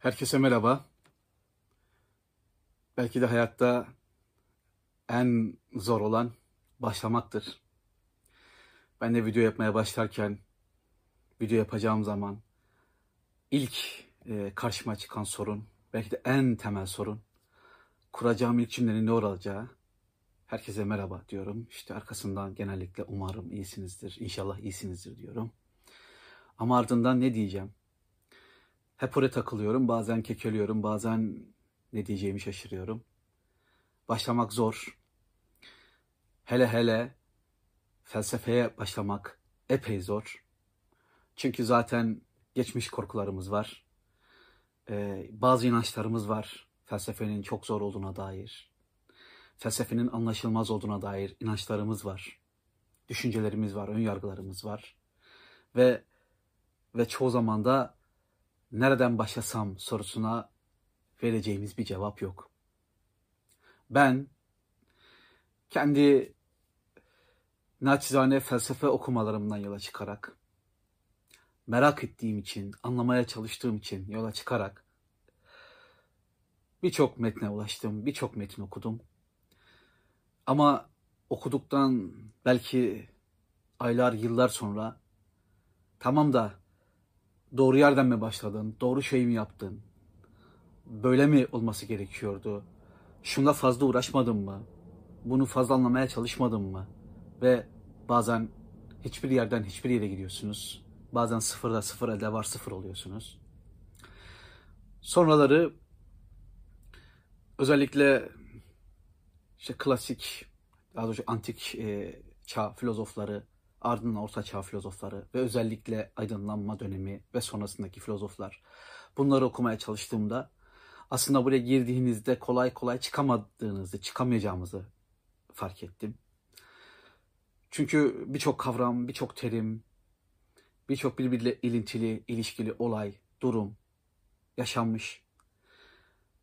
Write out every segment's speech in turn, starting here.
Herkese merhaba. Belki de hayatta en zor olan başlamaktır. Ben de video yapmaya başlarken, video yapacağım zaman ilk e, karşıma çıkan sorun, belki de en temel sorun, kuracağım ilk cümlenin ne olacağı. Herkese merhaba diyorum. İşte arkasından genellikle umarım iyisinizdir, inşallah iyisinizdir diyorum. Ama ardından ne diyeceğim? Hep oraya takılıyorum. Bazen kekeliyorum. Bazen ne diyeceğimi şaşırıyorum. Başlamak zor. Hele hele felsefeye başlamak epey zor. Çünkü zaten geçmiş korkularımız var. Ee, bazı inançlarımız var. Felsefenin çok zor olduğuna dair. Felsefenin anlaşılmaz olduğuna dair inançlarımız var. Düşüncelerimiz var, ön yargılarımız var. Ve ve çoğu zaman da nereden başlasam sorusuna vereceğimiz bir cevap yok. Ben kendi naçizane felsefe okumalarımdan yola çıkarak, merak ettiğim için, anlamaya çalıştığım için yola çıkarak birçok metne ulaştım, birçok metin okudum. Ama okuduktan belki aylar, yıllar sonra tamam da doğru yerden mi başladın, doğru şey mi yaptın, böyle mi olması gerekiyordu, şunda fazla uğraşmadın mı, bunu fazla anlamaya çalışmadın mı? Ve bazen hiçbir yerden hiçbir yere gidiyorsunuz. Bazen sıfırda sıfır elde var sıfır oluyorsunuz. Sonraları özellikle işte klasik, daha doğrusu antik e, çağ filozofları, ardından Orta Çağ filozofları ve özellikle aydınlanma dönemi ve sonrasındaki filozoflar. Bunları okumaya çalıştığımda aslında buraya girdiğinizde kolay kolay çıkamadığınızı, çıkamayacağımızı fark ettim. Çünkü birçok kavram, birçok terim, birçok birbiriyle ilintili, ilişkili olay, durum yaşanmış.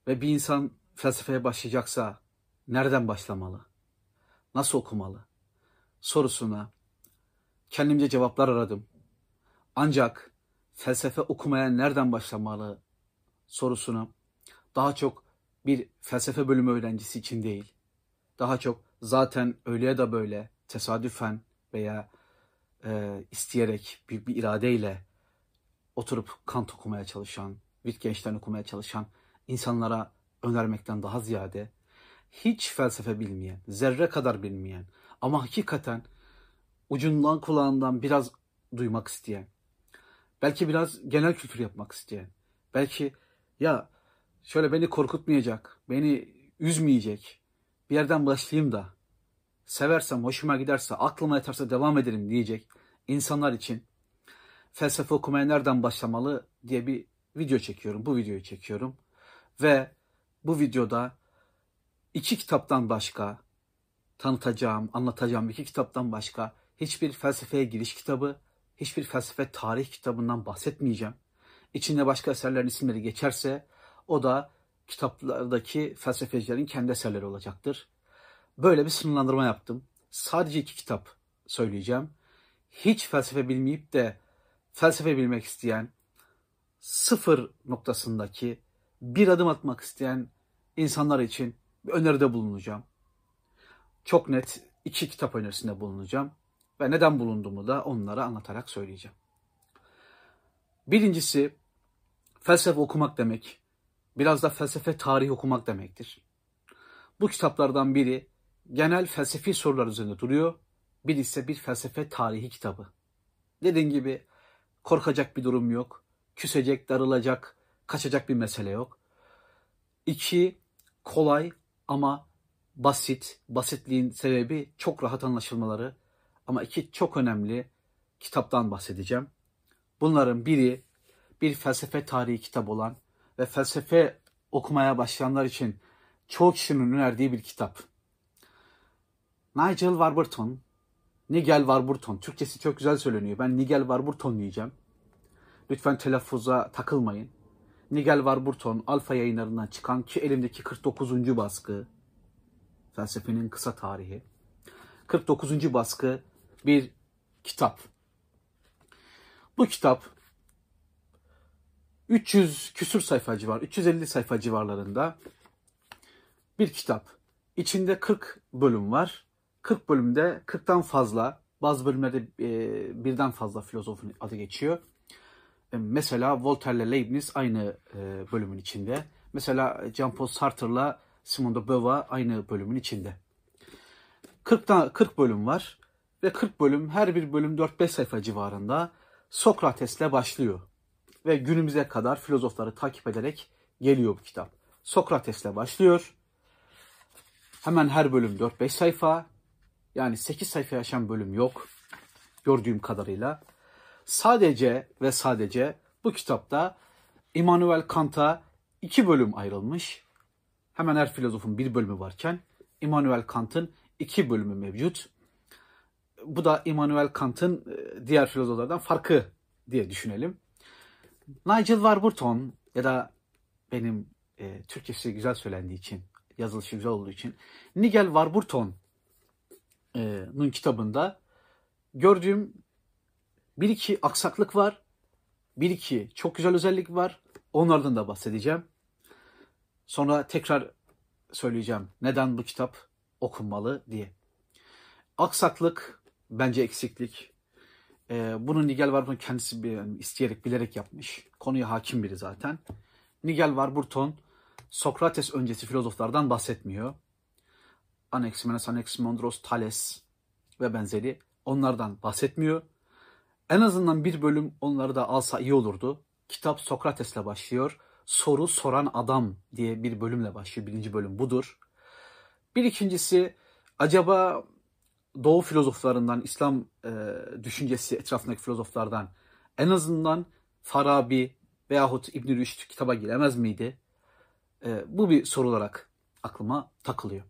Ve bir insan felsefeye başlayacaksa nereden başlamalı? Nasıl okumalı? Sorusuna kendimce cevaplar aradım. Ancak felsefe okumaya nereden başlamalı sorusunu daha çok bir felsefe bölümü öğrencisi için değil, daha çok zaten öyle ya da böyle tesadüfen veya e, isteyerek büyük bir iradeyle oturup Kant okumaya çalışan, Wittgenstein okumaya çalışan insanlara önermekten daha ziyade hiç felsefe bilmeyen, zerre kadar bilmeyen ama hakikaten ucundan kulağından biraz duymak isteyen, belki biraz genel kültür yapmak isteyen, belki ya şöyle beni korkutmayacak, beni üzmeyecek bir yerden başlayayım da seversem, hoşuma giderse, aklıma yatarsa devam ederim diyecek insanlar için felsefe okumaya nereden başlamalı diye bir video çekiyorum. Bu videoyu çekiyorum. Ve bu videoda iki kitaptan başka tanıtacağım, anlatacağım iki kitaptan başka hiçbir felsefeye giriş kitabı, hiçbir felsefe tarih kitabından bahsetmeyeceğim. İçinde başka eserlerin isimleri geçerse o da kitaplardaki felsefecilerin kendi eserleri olacaktır. Böyle bir sınırlandırma yaptım. Sadece iki kitap söyleyeceğim. Hiç felsefe bilmeyip de felsefe bilmek isteyen, sıfır noktasındaki bir adım atmak isteyen insanlar için bir öneride bulunacağım. Çok net iki kitap önerisinde bulunacağım ve neden bulunduğumu da onlara anlatarak söyleyeceğim. Birincisi felsefe okumak demek, biraz da felsefe tarihi okumak demektir. Bu kitaplardan biri genel felsefi sorular üzerinde duruyor, bir ise bir felsefe tarihi kitabı. Dediğim gibi korkacak bir durum yok, küsecek, darılacak, kaçacak bir mesele yok. İki, kolay ama basit, basitliğin sebebi çok rahat anlaşılmaları ama iki çok önemli kitaptan bahsedeceğim. Bunların biri bir felsefe tarihi kitap olan ve felsefe okumaya başlayanlar için çoğu kişinin önerdiği bir kitap. Nigel Warburton, Nigel Warburton, Türkçesi çok güzel söyleniyor. Ben Nigel Warburton diyeceğim. Lütfen telaffuza takılmayın. Nigel Warburton Alfa yayınlarından çıkan ki elimdeki 49. baskı, felsefenin kısa tarihi. 49. baskı bir kitap. Bu kitap 300 küsur sayfa civar, 350 sayfa civarlarında bir kitap. İçinde 40 bölüm var. 40 bölümde 40'tan fazla, bazı bölümlerde e, birden fazla filozofun adı geçiyor. E, mesela Voltaire ile Leibniz aynı e, bölümün içinde. Mesela Jean-Paul Sartre'la Simone de Beauvoir aynı bölümün içinde. 40, 40 bölüm var ve 40 bölüm her bir bölüm 4-5 sayfa civarında Sokrates'le başlıyor. Ve günümüze kadar filozofları takip ederek geliyor bu kitap. Sokrates'le başlıyor. Hemen her bölüm 4-5 sayfa. Yani 8 sayfa yaşam bölüm yok. Gördüğüm kadarıyla. Sadece ve sadece bu kitapta Immanuel Kant'a iki bölüm ayrılmış. Hemen her filozofun bir bölümü varken Immanuel Kant'ın iki bölümü mevcut. Bu da Immanuel Kant'ın e, diğer filozoflardan farkı diye düşünelim. Nigel Warburton ya da benim e, Türkçesi güzel söylendiği için, yazılışı güzel olduğu için Nigel Warburton'un kitabında gördüğüm bir iki aksaklık var, bir iki çok güzel özellik var. Onlardan da bahsedeceğim. Sonra tekrar söyleyeceğim neden bu kitap okunmalı diye. Aksaklık bence eksiklik. Ee, bunu Nigel Warburton kendisi bir, yani isteyerek bilerek yapmış. Konuya hakim biri zaten. Nigel Warburton Sokrates öncesi filozoflardan bahsetmiyor. Anaximenes, Anaximandros, Thales ve benzeri onlardan bahsetmiyor. En azından bir bölüm onları da alsa iyi olurdu. Kitap Sokrates'le başlıyor. Soru soran adam diye bir bölümle başlıyor. Birinci bölüm budur. Bir ikincisi acaba Doğu filozoflarından, İslam e, düşüncesi etrafındaki filozoflardan en azından Farabi veyahut İbn Rüşd kitaba giremez miydi? E, bu bir soru olarak aklıma takılıyor.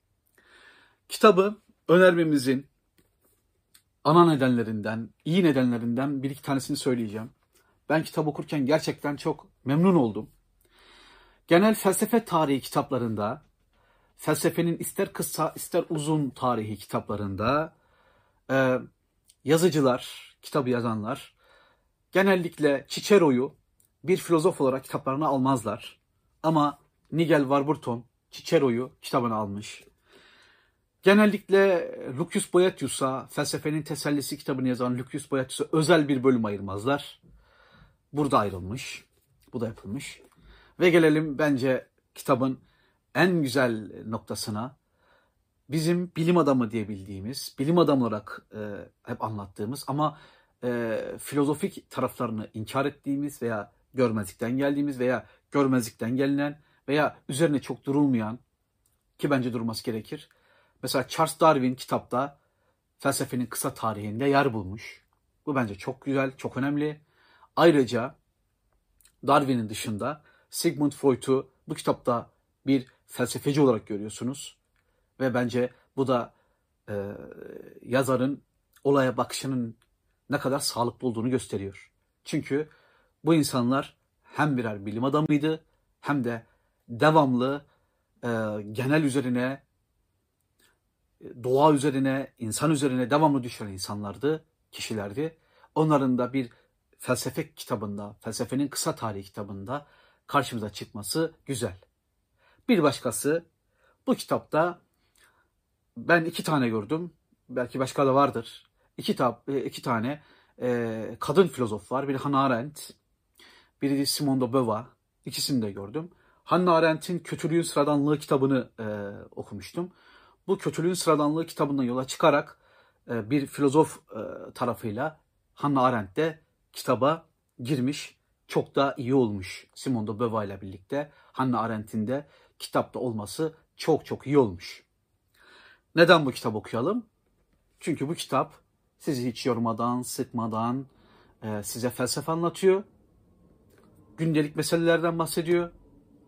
Kitabı önermemizin ana nedenlerinden, iyi nedenlerinden bir iki tanesini söyleyeceğim. Ben kitap okurken gerçekten çok memnun oldum. Genel felsefe tarihi kitaplarında, felsefenin ister kısa ister uzun tarihi kitaplarında e, yazıcılar, kitabı yazanlar genellikle Cicero'yu bir filozof olarak kitaplarına almazlar. Ama Nigel Warburton Cicero'yu kitabına almış. Genellikle Lucius Boethius'a, felsefenin tesellisi kitabını yazan Lucius Boethius'a özel bir bölüm ayırmazlar. Burada ayrılmış. Bu da yapılmış. Ve gelelim bence kitabın en güzel noktasına. Bizim bilim adamı diye bildiğimiz, bilim adamı olarak e, hep anlattığımız ama e, filozofik taraflarını inkar ettiğimiz veya görmezlikten geldiğimiz veya görmezlikten gelinen veya üzerine çok durulmayan ki bence durması gerekir. Mesela Charles Darwin kitapta felsefenin kısa tarihinde yer bulmuş. Bu bence çok güzel, çok önemli. Ayrıca Darwin'in dışında Sigmund Freud'u bu kitapta bir felsefeci olarak görüyorsunuz. Ve bence bu da e, yazarın olaya bakışının ne kadar sağlıklı olduğunu gösteriyor. Çünkü bu insanlar hem birer bilim adamıydı hem de devamlı e, genel üzerine, doğa üzerine, insan üzerine devamlı düşen insanlardı, kişilerdi. Onların da bir felsefe kitabında, felsefenin kısa tarihi kitabında karşımıza çıkması güzel. Bir başkası bu kitapta ben iki tane gördüm. Belki başka da vardır. İki, kitap, e, iki tane e, kadın filozof var. Biri Hannah Arendt, biri Simone de Beauvoir. İkisini de gördüm. Hannah Arendt'in Kötülüğün Sıradanlığı kitabını e, okumuştum. Bu Kötülüğün Sıradanlığı kitabından yola çıkarak e, bir filozof e, tarafıyla Hannah Arendt de kitaba girmiş. Çok da iyi olmuş Simone de Beauvoir ile birlikte. Hannah Arendt'in de kitapta olması çok çok iyi olmuş. Neden bu kitap okuyalım? Çünkü bu kitap sizi hiç yormadan, sıkmadan e, size felsefe anlatıyor. Gündelik meselelerden bahsediyor.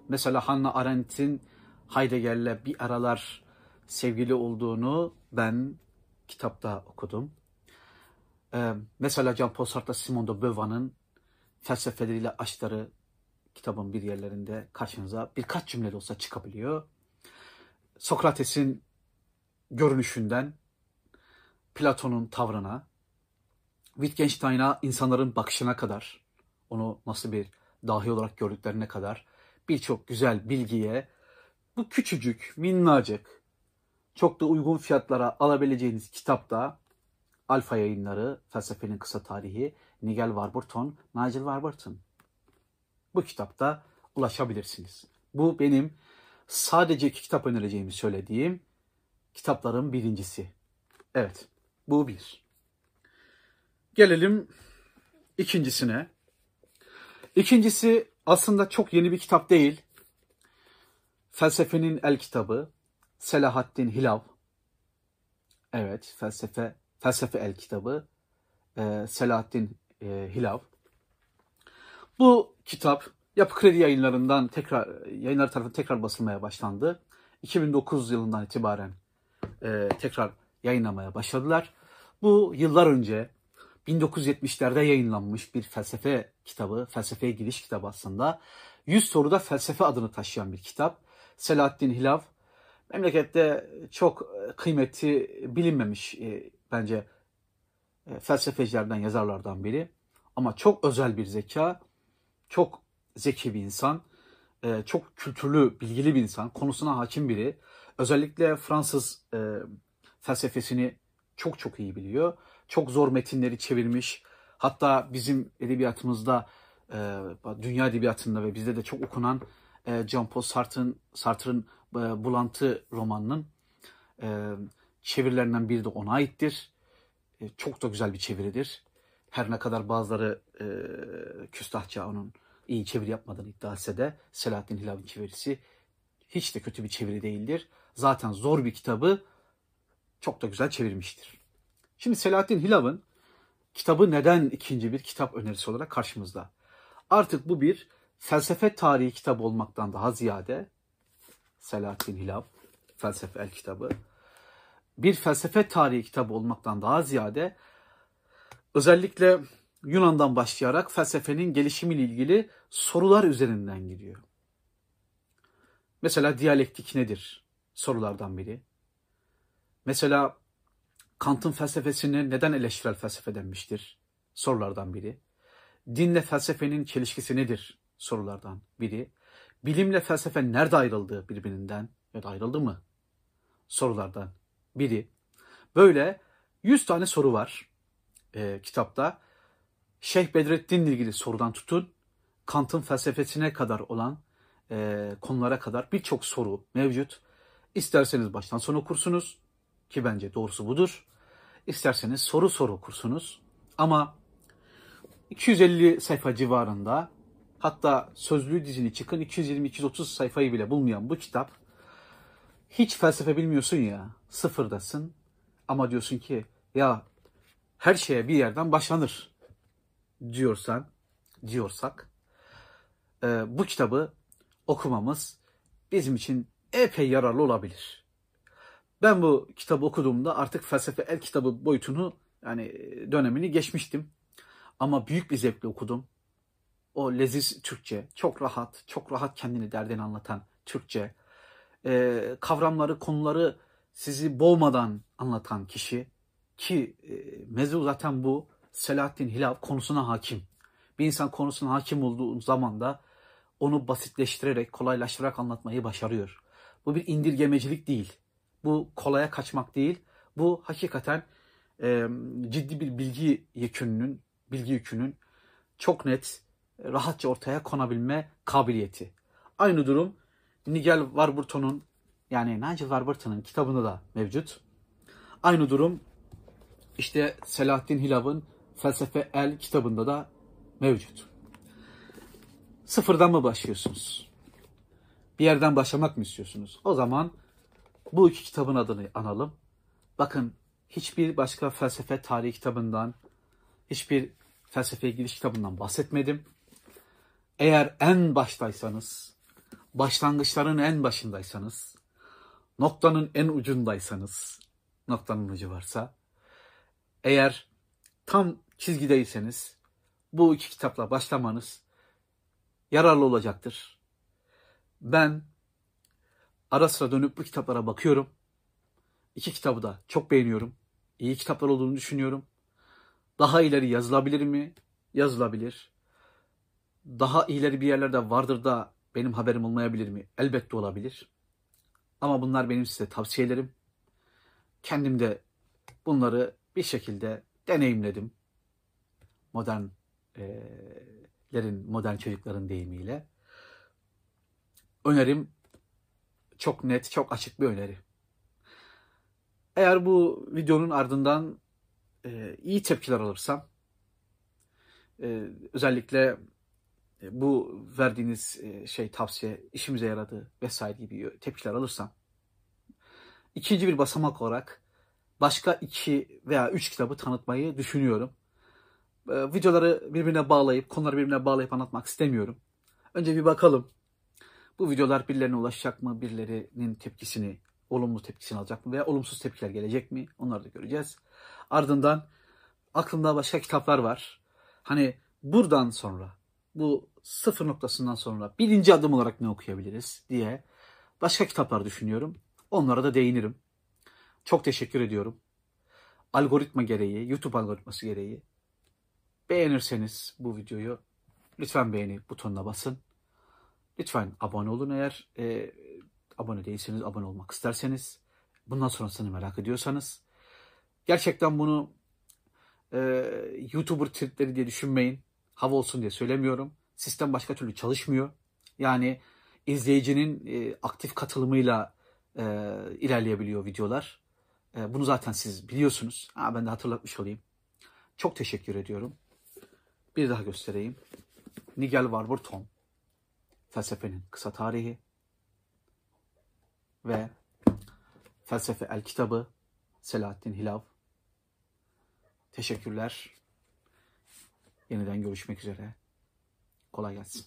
Mesela Hannah Arendt'in Heidegger'le bir aralar sevgili olduğunu ben kitapta okudum. Ee, mesela Jean-Paul Sartre, Simone de Beauvoir'ın felsefeleriyle aşkları kitabın bir yerlerinde karşınıza birkaç cümle olsa çıkabiliyor. Sokrates'in görünüşünden Platon'un tavrına, Wittgenstein'a insanların bakışına kadar onu nasıl bir dahi olarak gördüklerine kadar birçok güzel bilgiye bu küçücük, minnacık, çok da uygun fiyatlara alabileceğiniz kitapta Alfa Yayınları, Felsefenin Kısa Tarihi, Nigel Warburton, Nigel Warburton. Bu kitapta ulaşabilirsiniz. Bu benim sadece iki kitap önereceğimi söylediğim kitapların birincisi. Evet, bu bir. Gelelim ikincisine. İkincisi aslında çok yeni bir kitap değil. Felsefenin El Kitabı, Selahaddin Hilav. Evet, felsefe felsefe El Kitabı, e, Selahaddin e, Hilav. Bu kitap Yapı Kredi yayınlarından tekrar yayınlar tarafından tekrar basılmaya başlandı. 2009 yılından itibaren e, tekrar yayınlamaya başladılar. Bu yıllar önce 1970'lerde yayınlanmış bir felsefe kitabı, felsefeye giriş kitabı aslında. 100 soruda felsefe adını taşıyan bir kitap. Selahattin Hilav memlekette çok kıymeti bilinmemiş e, bence e, felsefecilerden, yazarlardan biri. Ama çok özel bir zeka, çok zeki bir insan, e, çok kültürlü, bilgili bir insan, konusuna hakim biri. Özellikle Fransız e, felsefesini çok çok iyi biliyor. Çok zor metinleri çevirmiş. Hatta bizim edebiyatımızda, e, dünya edebiyatında ve bizde de çok okunan e, Jean-Paul Sartre'ın Sartre'ın e, Bulantı romanının e, çevirilerinden biri de ona aittir. E, çok da güzel bir çeviridir. Her ne kadar bazıları e, küstahça onun iyi çeviri yapmadığını iddia etse de Selahattin Hilal'in çevirisi hiç de kötü bir çeviri değildir. Zaten zor bir kitabı çok da güzel çevirmiştir. Şimdi Selahattin Hilav'ın kitabı neden ikinci bir kitap önerisi olarak karşımızda? Artık bu bir felsefe tarihi kitabı olmaktan daha ziyade Selahattin Hilav, Felsefe El kitabı, bir felsefe tarihi kitabı olmaktan daha ziyade özellikle Yunan'dan başlayarak felsefenin gelişimiyle ilgili sorular üzerinden gidiyor. Mesela diyalektik nedir? Sorulardan biri. Mesela Kant'ın felsefesine neden eleştirel felsefe denmiştir? Sorulardan biri. Dinle felsefenin çelişkisi nedir? Sorulardan biri. Bilimle felsefe nerede ayrıldı birbirinden ya da ayrıldı mı? Sorulardan biri. Böyle 100 tane soru var e, kitapta. Şeyh Bedrettin'le ilgili sorudan tutun, Kant'ın felsefesine kadar olan e, konulara kadar birçok soru mevcut. İsterseniz baştan sona okursunuz ki bence doğrusu budur. İsterseniz soru soru okursunuz. Ama 250 sayfa civarında hatta sözlüğü dizini çıkın 220-230 sayfayı bile bulmayan bu kitap hiç felsefe bilmiyorsun ya sıfırdasın ama diyorsun ki ya her şeye bir yerden başlanır diyorsan diyorsak e, bu kitabı okumamız bizim için epey yararlı olabilir. Ben bu kitabı okuduğumda artık felsefe el kitabı boyutunu yani dönemini geçmiştim. Ama büyük bir zevkle okudum. O leziz Türkçe, çok rahat, çok rahat kendini derdini anlatan Türkçe, e, kavramları, konuları sizi boğmadan anlatan kişi ki e, mevzu zaten bu Selahattin Hilav konusuna hakim. Bir insan konusuna hakim olduğu zaman da onu basitleştirerek, kolaylaştırarak anlatmayı başarıyor. Bu bir indirgemecilik değil. Bu kolaya kaçmak değil. Bu hakikaten e, ciddi bir bilgi yükünün, bilgi yükünün çok net, rahatça ortaya konabilme kabiliyeti. Aynı durum Nigel Warburton'un yani Nigel Warburton'un kitabında da mevcut. Aynı durum işte Selahattin Hilav'ın Felsefe El kitabında da mevcut. Sıfırdan mı başlıyorsunuz? Bir yerden başlamak mı istiyorsunuz? O zaman bu iki kitabın adını analım. Bakın hiçbir başka felsefe tarihi kitabından, hiçbir felsefeye giriş kitabından bahsetmedim. Eğer en baştaysanız, başlangıçların en başındaysanız, noktanın en ucundaysanız, noktanın ucu varsa, eğer tam çizgideyseniz bu iki kitapla başlamanız yararlı olacaktır. Ben ara sıra dönüp bu kitaplara bakıyorum. İki kitabı da çok beğeniyorum. İyi kitaplar olduğunu düşünüyorum. Daha ileri yazılabilir mi? Yazılabilir. daha iyileri bir yerlerde vardır da benim haberim olmayabilir mi? Elbette olabilir. Ama bunlar benim size tavsiyelerim. Kendim de bunları bir şekilde deneyimledim. Modernlerin, modern çocukların deyimiyle. Önerim çok net, çok açık bir öneri. Eğer bu videonun ardından e, iyi tepkiler alırsam, e, özellikle e, bu verdiğiniz e, şey tavsiye işimize yaradı vesaire gibi tepkiler alırsam, ikinci bir basamak olarak başka iki veya üç kitabı tanıtmayı düşünüyorum. E, videoları birbirine bağlayıp, konuları birbirine bağlayıp anlatmak istemiyorum. Önce bir bakalım. Bu videolar birilerine ulaşacak mı? Birilerinin tepkisini, olumlu tepkisini alacak mı? Veya olumsuz tepkiler gelecek mi? Onları da göreceğiz. Ardından aklımda başka kitaplar var. Hani buradan sonra, bu sıfır noktasından sonra birinci adım olarak ne okuyabiliriz diye başka kitaplar düşünüyorum. Onlara da değinirim. Çok teşekkür ediyorum. Algoritma gereği, YouTube algoritması gereği beğenirseniz bu videoyu lütfen beğeni butonuna basın. Lütfen abone olun eğer e, abone değilseniz, abone olmak isterseniz. Bundan sonrasını merak ediyorsanız. Gerçekten bunu e, YouTuber tripleri diye düşünmeyin. Hava olsun diye söylemiyorum. Sistem başka türlü çalışmıyor. Yani izleyicinin e, aktif katılımıyla e, ilerleyebiliyor videolar. E, bunu zaten siz biliyorsunuz. Ha, ben de hatırlatmış olayım. Çok teşekkür ediyorum. Bir daha göstereyim. Nigel Warburton. Felsefenin kısa tarihi ve Felsefe El Kitabı Selahattin Hilav. Teşekkürler. Yeniden görüşmek üzere. Kolay gelsin.